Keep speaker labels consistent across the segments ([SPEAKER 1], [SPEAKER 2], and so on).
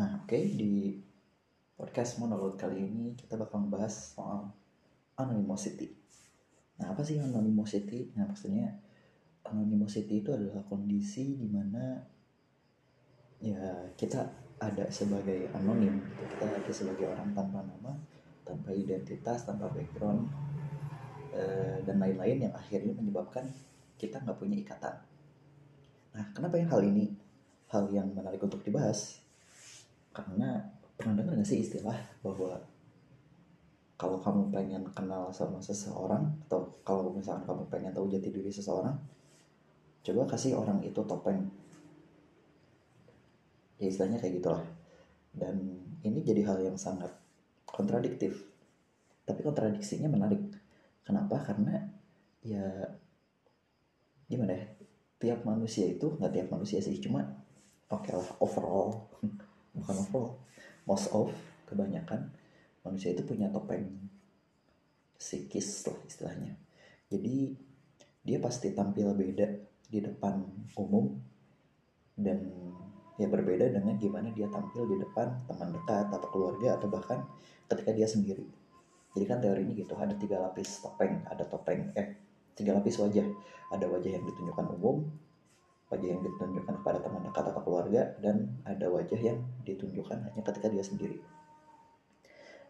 [SPEAKER 1] Nah, oke di podcast monolog kali ini kita bakal membahas soal anonymity. Nah, apa sih anonymity? Nah, maksudnya anonymity itu adalah kondisi di mana ya kita ada sebagai anonim, gitu. kita ada sebagai orang tanpa nama, tanpa identitas, tanpa background, eh, dan lain-lain yang akhirnya menyebabkan kita nggak punya ikatan. Nah, kenapa yang hal ini hal yang menarik untuk dibahas? Karena pernah dengar gak sih istilah bahwa kalau kamu pengen kenal sama seseorang atau kalau misalkan kamu pengen tahu jati diri seseorang, coba kasih orang itu topeng. Ya istilahnya kayak gitulah. Dan ini jadi hal yang sangat kontradiktif. Tapi kontradiksinya menarik. Kenapa? Karena ya gimana ya? Tiap manusia itu nggak tiap manusia sih, cuma oke okay lah overall bukan overall most of kebanyakan manusia itu punya topeng. Psikis lah istilahnya. Jadi dia pasti tampil beda di depan umum dan ya berbeda dengan gimana dia tampil di depan teman dekat atau keluarga atau bahkan ketika dia sendiri. Jadi kan teori ini gitu ada tiga lapis topeng ada topeng eh tiga lapis wajah. Ada wajah yang ditunjukkan umum wajah yang ditunjukkan kepada teman dekat atau keluarga dan ada wajah yang ditunjukkan hanya ketika dia sendiri.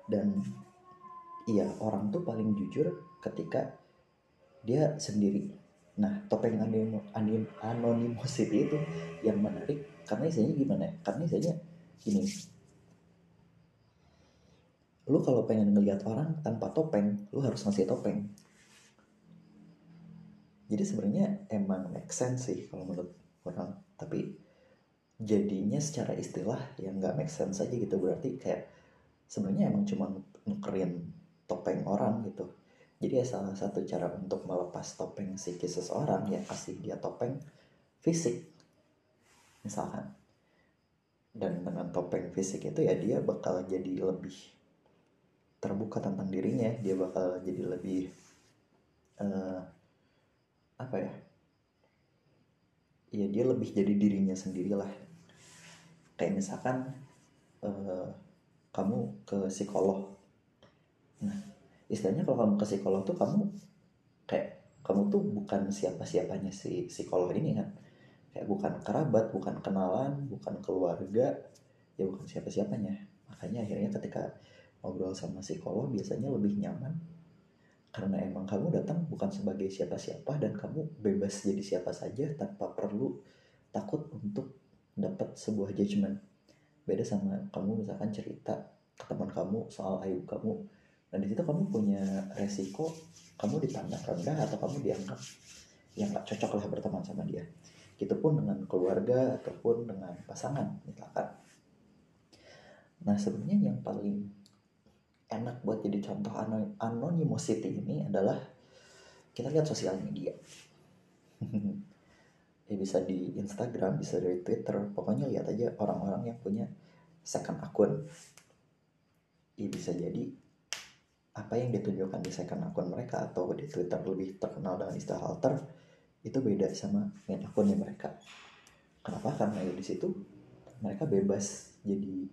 [SPEAKER 1] Dan iya orang tuh paling jujur ketika dia sendiri. Nah topeng anonim, anonim, anonymity itu yang menarik karena isinya gimana? Karena isinya gini. Lu kalau pengen ngelihat orang tanpa topeng lu harus ngasih topeng jadi sebenarnya emang make sense sih kalau menurut orang. Tapi jadinya secara istilah yang nggak make sense aja gitu. Berarti kayak sebenarnya emang cuma nukerin topeng orang gitu. Jadi ya salah satu cara untuk melepas topeng psikis seseorang ya kasih dia topeng fisik misalkan. Dan dengan topeng fisik itu ya dia bakal jadi lebih terbuka tentang dirinya. Dia bakal jadi lebih uh, apa ya? Ya dia lebih jadi dirinya sendirilah. Kayak misalkan uh, kamu ke psikolog. Nah istilahnya kalau kamu ke psikolog tuh kamu kayak kamu tuh bukan siapa-siapanya si psikolog ini kan. Kayak bukan kerabat bukan kenalan bukan keluarga ya bukan siapa-siapanya. Makanya akhirnya ketika ngobrol sama psikolog biasanya lebih nyaman karena emang kamu datang bukan sebagai siapa-siapa dan kamu bebas jadi siapa saja tanpa perlu takut untuk dapat sebuah judgement. Beda sama kamu misalkan cerita ke teman kamu soal aib kamu. Dan di situ kamu punya resiko kamu dipandang rendah atau kamu dianggap yang nggak cocok lah berteman sama dia. Gitu pun dengan keluarga ataupun dengan pasangan misalkan. Nah sebenarnya yang paling enak buat jadi contoh anonymity ini adalah kita lihat sosial media. Ya bisa di Instagram bisa dari Twitter. Pokoknya lihat aja orang-orang yang punya second akun. Ya bisa jadi apa yang ditunjukkan di second akun mereka atau di Twitter lebih terkenal dengan istilah alter itu beda sama main akunnya mereka. Kenapa? Karena ya di situ mereka bebas jadi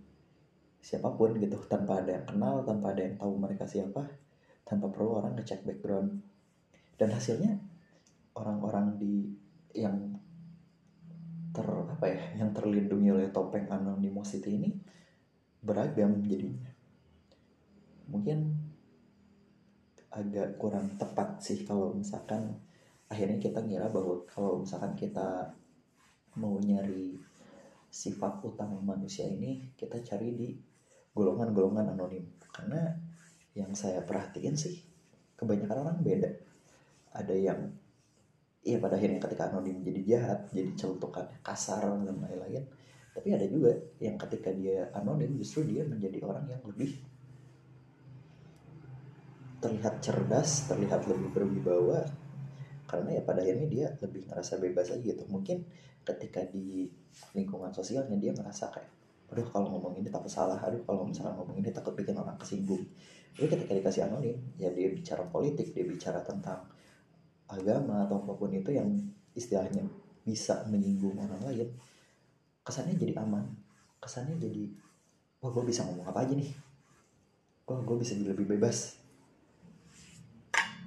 [SPEAKER 1] siapa pun gitu tanpa ada yang kenal tanpa ada yang tahu mereka siapa tanpa perlu orang ngecek background. Dan hasilnya orang-orang di yang ter apa ya yang terlindungi oleh topeng anonymity ini beragam jadinya. Mungkin agak kurang tepat sih kalau misalkan akhirnya kita ngira bahwa kalau misalkan kita mau nyari sifat utama manusia ini kita cari di golongan-golongan anonim. Karena yang saya perhatiin sih kebanyakan orang beda. Ada yang iya pada akhirnya ketika anonim jadi jahat jadi celutukan kasar dan lain-lain. Tapi ada juga yang ketika dia anonim justru dia menjadi orang yang lebih terlihat cerdas terlihat lebih berwibawa. Karena ya pada akhirnya dia lebih ngerasa bebas aja gitu. Mungkin ketika di lingkungan sosialnya dia merasa kayak aduh kalau ngomong ini takut salah. Aduh kalau misalnya ngomong ini takut bikin orang kesinggung. Tapi ketika dikasih anonim ya dia bicara politik dia bicara tentang agama atau apa pun itu yang istilahnya bisa menyinggung orang lain kesannya jadi aman. Kesannya jadi wah gue bisa ngomong apa aja nih? Wah gue bisa jadi lebih bebas.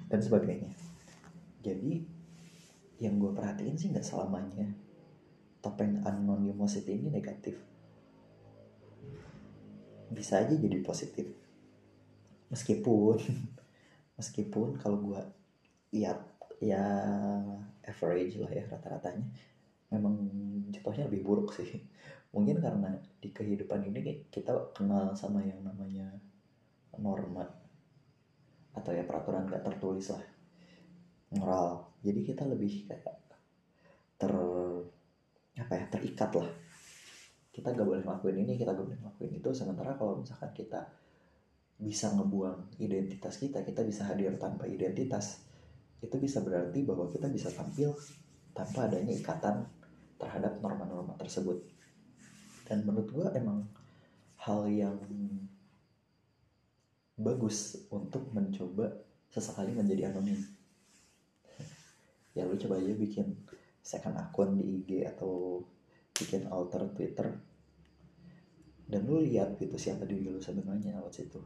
[SPEAKER 1] Dan sebagainya. Jadi yang gue perhatiin sih nggak selamanya. Topeng anonymity ini negatif bisa aja jadi positif. Meskipun meskipun kalau gue lihat ya average lah ya rata-ratanya memang jatuhnya lebih buruk sih. Mungkin karena di kehidupan ini kita kenal sama yang namanya norma atau ya peraturan gak tertulis lah moral. Jadi kita lebih kayak ter apa ya terikat lah kita gak boleh ngelakuin ini kita gak boleh ngelakuin itu. Sementara kalau misalkan kita bisa ngebuang identitas kita kita bisa hadir tanpa identitas itu bisa berarti bahwa kita bisa tampil tanpa adanya ikatan terhadap norma-norma tersebut. Dan menurut gue emang hal yang bagus untuk mencoba sesekali menjadi anonim. Ya lu coba aja bikin second akun di IG atau bikin alter Twitter. Dan lu lihat gitu siapa diri lu sebenarnya lewat situ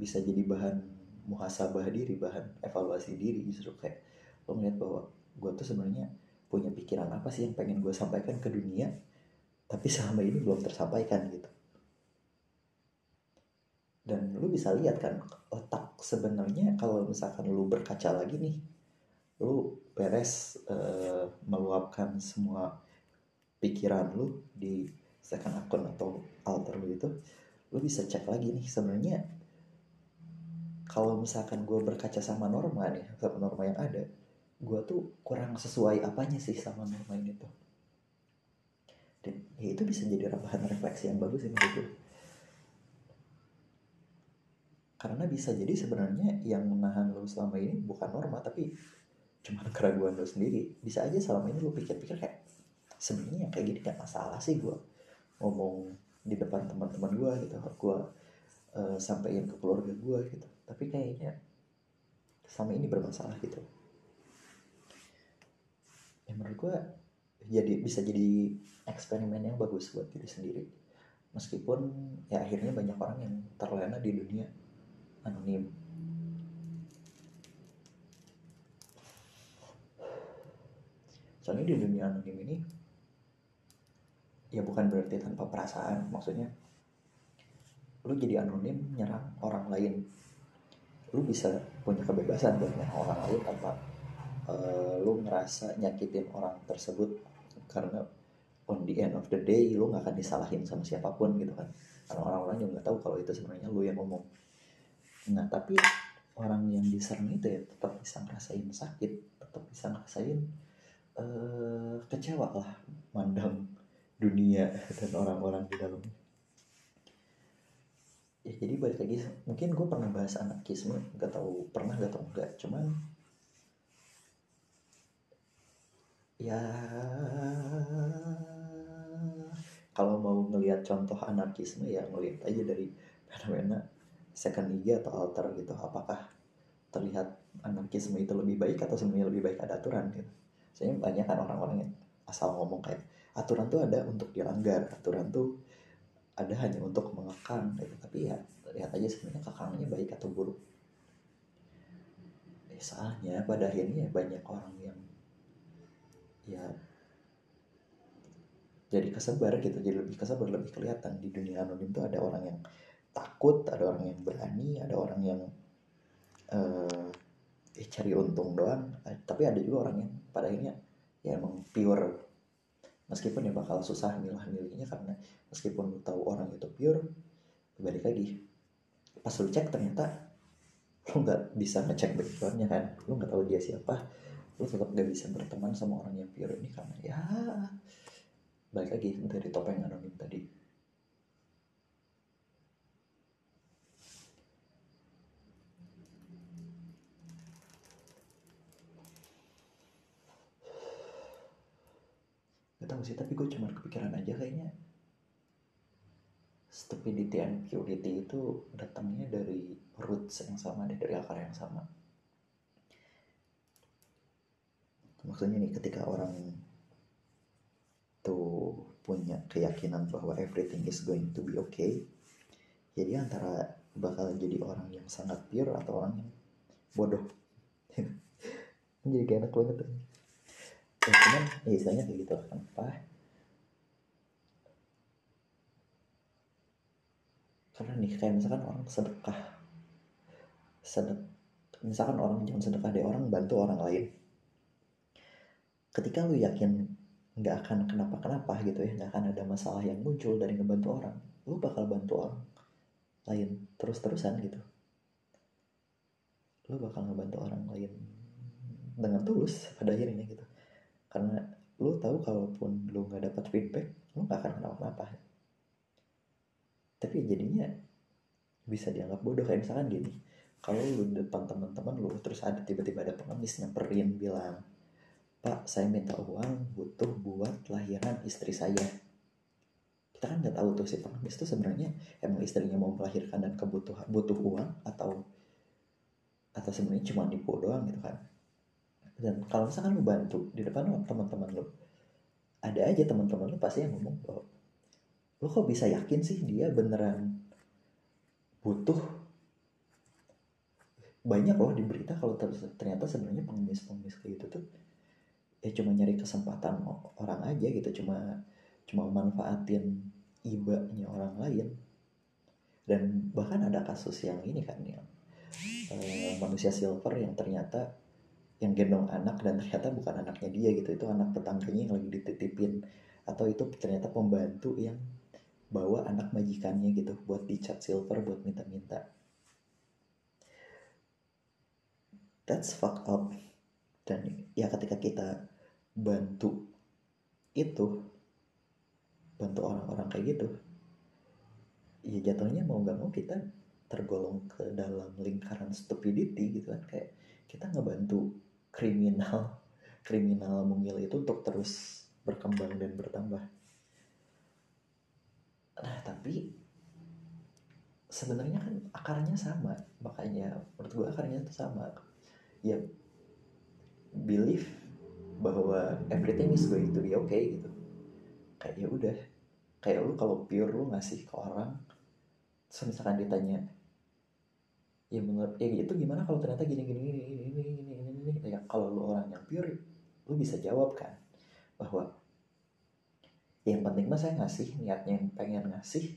[SPEAKER 1] bisa jadi bahan muhasabah diri bahan evaluasi diri justru kayak lo ngeliat bahwa gue tuh sebenarnya punya pikiran apa sih yang pengen gue sampaikan ke dunia tapi selama ini belum tersampaikan gitu. Dan lu bisa lihat kan otak sebenarnya kalau misalkan lu berkaca lagi nih lu beres uh, meluapkan semua pikiran lu di second akun atau alter lu itu lu bisa cek lagi nih sebenarnya kalau misalkan gue berkaca sama norma nih sama norma yang ada gue tuh kurang sesuai apanya sih sama norma ini tuh? Dan ya itu bisa jadi bahan refleksi yang bagus menurut gue karena bisa jadi sebenarnya yang menahan lo selama ini bukan norma tapi cuma keraguan lo sendiri. Bisa aja selama ini lo pikir-pikir kayak sebenarnya kayak gini gak masalah sih gue ngomong di depan teman-teman gue gitu. Gue uh, sampaikan ke keluarga gue gitu. Tapi kayaknya sama ini bermasalah gitu. Ya menurut gue jadi bisa jadi eksperimen yang bagus buat diri sendiri. Meskipun ya akhirnya banyak orang yang terlena di dunia anonim. Soalnya di dunia anonim ini ya bukan berarti tanpa perasaan maksudnya lu jadi anonim nyerang orang lain. Lu bisa punya kebebasan buat nyerang orang lain tanpa uh, lu ngerasa nyakitin orang tersebut. Karena on the end of the day lu nggak akan disalahin sama siapa pun gitu kan. Karena orang-orang juga nggak tahu kalau itu sebenarnya lu yang ngomong. Nah tapi orang yang diserang itu ya tetap bisa ngerasain sakit tetap bisa ngerasain uh, kecewa lah mandang dunia dan orang-orang di dalamnya ya jadi balik lagi mungkin gue pernah bahas anarkisme nggak tahu pernah gak tau enggak cuman ya kalau mau ngelihat contoh anarkisme ya ngelihat aja dari fenomena second liga atau alter gitu. Apakah terlihat anarkisme itu lebih baik atau sebenarnya lebih baik ada aturan gitu. Saya banyak kan orang-orang yang asal ngomong kayak aturan tuh ada untuk dilanggar aturan tuh ada hanya untuk mengekang gitu. Tapi ya lihat aja sebenarnya kekangnya baik atau buruk. Eh, soalnya pada akhirnya banyak orang yang ya jadi kesebar gitu jadi lebih kesebar lebih kelihatan di dunia anonim tuh ada orang yang takut ada orang yang berani ada orang yang uh, eh, cari untung doang. Tapi ada juga orang yang pada akhirnya ya emang pure meskipun ya bakal susah milah milihnya karena meskipun tahu orang itu pure balik lagi. Pas lu cek ternyata lu nggak bisa ngecek backgroundnya kan. Lu nggak tahu dia siapa. Lu tetap gak bisa berteman sama orang yang pure ini karena ya balik lagi dari topeng anonim tadi tahu sih tapi gue cuma kepikiran aja kayaknya. Stupidity and purity itu datangnya dari roots yang sama deh dari akar yang sama. Maksudnya nih ketika orang tuh punya keyakinan bahwa everything is going to be okay jadi antara bakal jadi orang yang sangat pure atau orang yang bodoh. Jadi kayak enak banget ya cuman ya istilahnya kayak gitu. Kan apa karena nih kayak misalkan orang sedekah. Sedek misalkan orang jangan sedekah deh orang bantu orang lain. Ketika lu yakin nggak akan kenapa-kenapa gitu ya nggak akan ada masalah yang muncul dari ngebantu orang lu bakal bantu orang lain terus-terusan gitu. Lu bakal ngebantu orang lain dengan tulus pada akhirnya gitu karena lu tahu kalaupun lu nggak dapat feedback lu nggak akan kenapa-kenapa tapi jadinya bisa dianggap bodoh kayak misalkan gini. Kalau lu depan teman-teman lu terus ada tiba-tiba ada pengemis nyamperin bilang pak saya minta uang butuh buat lahiran istri saya. Kita kan nggak tahu tuh si pengemis tuh sebenarnya emang istrinya mau melahirkan dan kebutuhan butuh uang atau atau sebenarnya cuma nipu doang gitu kan dan kalau misalkan lu bantu di depan teman-teman lu ada aja teman-teman lu pasti yang ngomong bahwa lu kok bisa yakin sih dia beneran butuh? Banyak loh di berita kalau ternyata sebenarnya pengemis-pengemis kayak gitu tuh ya cuma nyari kesempatan orang aja gitu cuma cuma manfaatin ibanya orang lain. Dan bahkan ada kasus yang ini kan yang uh, manusia silver yang ternyata yang gendong anak dan ternyata bukan anaknya dia gitu. Itu anak tetangganya yang lagi dititipin. Atau itu ternyata pembantu yang bawa anak majikannya gitu buat dicat silver buat minta-minta. That's fucked up. Dan ya ketika kita bantu itu bantu orang-orang kayak gitu ya jatuhnya mau nggak mau kita tergolong ke dalam lingkaran stupidity gitu kan. Kayak kita ngebantu kriminal kriminal mungil itu untuk terus berkembang dan bertambah. Nah tapi sebenarnya kan akarnya sama makanya menurut gue akarnya itu sama. Ya belief bahwa everything is going to be okay gitu. Kayak ya udah kayak lu kalau pure lu ngasih ke orang misalkan ditanya ya menurut ya gitu gimana kalau ternyata gini gini gini gini gini gini. ya kalau lu orang yang pure lu bisa jawab kan bahwa yang penting mah saya ngasih niatnya yang pengen ngasih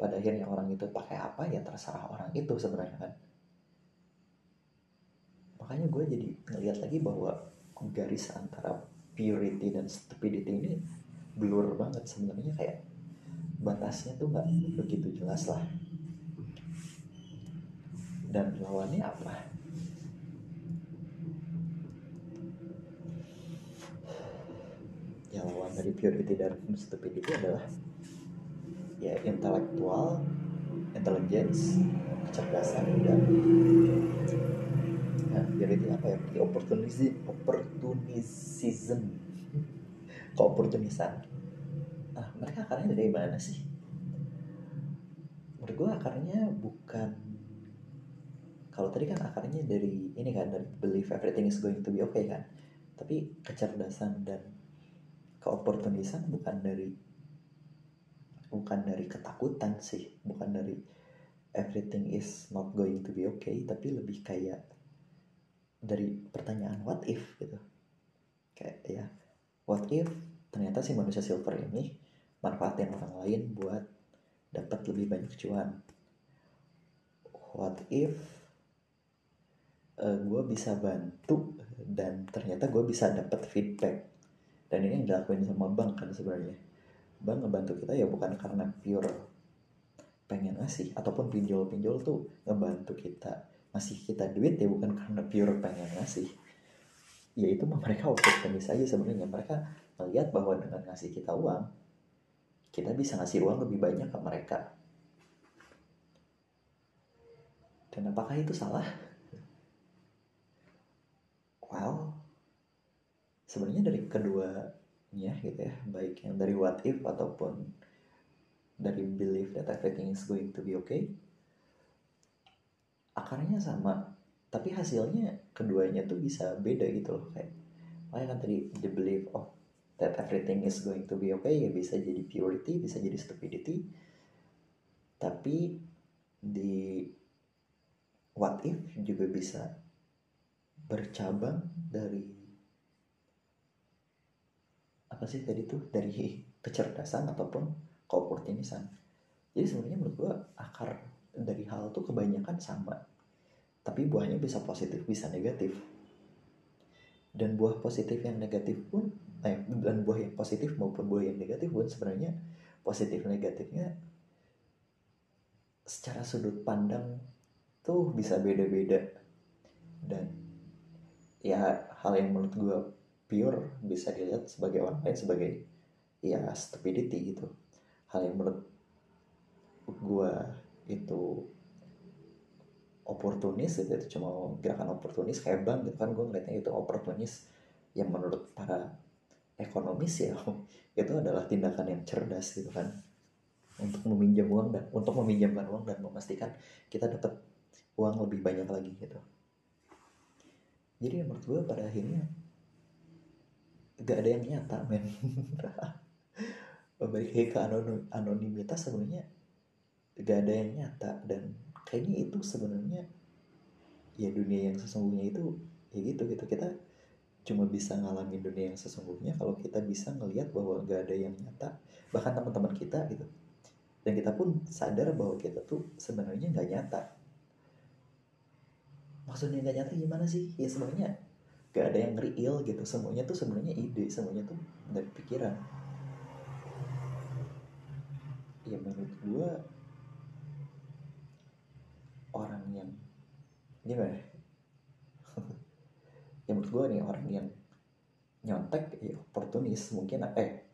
[SPEAKER 1] pada akhirnya orang itu pakai apa ya terserah orang itu sebenarnya kan makanya gue jadi ngeliat lagi bahwa garis antara purity dan stupidity ini blur banget sebenarnya kayak batasnya tuh nggak begitu jelas lah dan lawannya apa ya lawan dari purity dan stupidity adalah ya intelektual intelligence kecerdasan dan nah, purity apa ya? Opportunism opportunism keoportunisan nah mereka akarnya dari mana sih? Menurut gue akarnya bukan kalau tadi kan akarnya dari ini kan dari belief everything is going to be okay kan? Tapi kecerdasan dan keoportunisan bukan dari bukan dari ketakutan sih bukan dari everything is not going to be okay tapi lebih kayak dari pertanyaan what if? gitu. Kayak ya what if ternyata si manusia silver ini manfaatin orang lain buat dapat lebih banyak cuan? What if uh, gue bisa bantu dan ternyata gue bisa dapat feedback dan ini yang dilakuin sama bank kan sebenarnya. Bank ngebantu kita ya bukan karena pure pengen ngasih ataupun pinjol-pinjol tuh ngebantu kita ngasih kita duit ya bukan karena pure pengen ngasih. Ya itu mah mereka oportunis aja sebenarnya. Mereka melihat bahwa dengan ngasih kita uang kita bisa ngasih uang lebih banyak ke mereka. Dan apakah itu salah? Well sebenarnya dari keduanya gitu ya baik yang dari what if ataupun dari belief that everything is going to be okay akarnya sama. Tapi hasilnya keduanya tuh bisa beda gitu loh kayak makanya kan tadi the belief of that everything is going to be okay ya bisa jadi purity bisa jadi stupidity. Tapi di what if juga bisa bercabang dari apa sih tadi tuh? Dari kecerdasan ataupun keopportunisan. Jadi sebenarnya menurut gue akar dari hal tuh kebanyakan sama. Tapi buahnya bisa positif bisa negatif. Dan buah positif yang negatif pun eh, dan buah yang positif maupun buah yang negatif pun sebenarnya positif negatifnya secara sudut pandang tuh bisa beda-beda. Dan ya hal yang menurut gue pure bisa dilihat sebagai orang lain sebagai ya stupidity gitu. Hal yang menurut gue itu oportunis gitu itu cuma gerakan oportunis kayak bank gitu kan gue ngeliatnya itu oportunis yang menurut para ekonomis ya itu adalah tindakan yang cerdas gitu kan. Untuk meminjam uang dan untuk meminjamkan uang dan memastikan kita dapat uang lebih banyak lagi gitu. Jadi menurut gue pada akhirnya gak ada yang nyata men. Balik ke anonimitas sebenarnya gak ada yang nyata. Dan kayaknya itu sebenarnya ya dunia yang sesungguhnya itu ya gitu gitu. Kita cuma bisa ngalamin dunia yang sesungguhnya kalau kita bisa ngelihat bahwa gak ada yang nyata. Bahkan teman-teman kita gitu. Dan kita pun sadar bahwa kita tuh sebenarnya nggak nyata. Maksudnya nggak nyata gimana sih? Ya sebenarnya gak ada yang real gitu. Semuanya tuh sebenarnya ide semuanya tuh dari pikiran. Ya menurut gua orang yang gimana ya? Menurut gue nih orang yang nyontek ya oportunis mungkin eh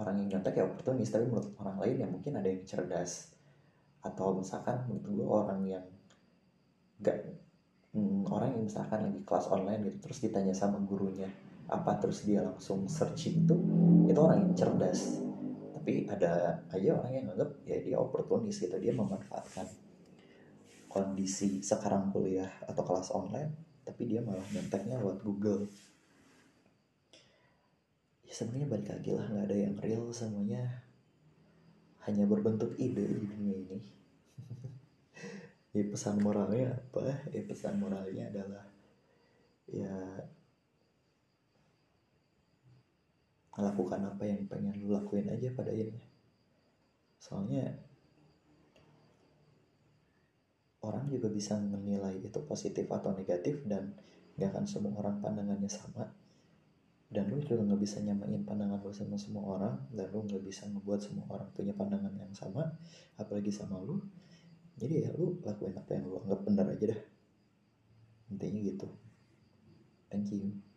[SPEAKER 1] orang yang nyontek ya oportunis tapi menurut orang lain ya mungkin ada yang cerdas. Atau misalkan menurut gue orang yang gak hmm, orang yang misalkan lagi kelas online gitu terus ditanya sama gurunya apa terus dia langsung searching itu itu orang yang cerdas. Tapi ada aja orang yang nganggap ya dia oportunis gitu dia memanfaatkan kondisi sekarang kuliah atau kelas online tapi dia malah nyonteknya lewat Google. Ya sebenarnya balik lagi lah nggak ada yang real semuanya. Hanya berbentuk ide di dunia ini ya pesan moralnya apa? Ya pesan moralnya adalah ya lakukan apa yang pengen lu lakuin aja pada akhirnya. Soalnya orang juga bisa menilai itu positif atau negatif dan gak akan semua orang pandangannya sama. Dan lu juga nggak bisa nyamain pandangan lu sama semua orang dan lu nggak bisa ngebuat semua orang punya pandangan yang sama apalagi sama lu jadi ya lu lakuin apa yang lu anggap benar aja dah. Intinya gitu. Thank you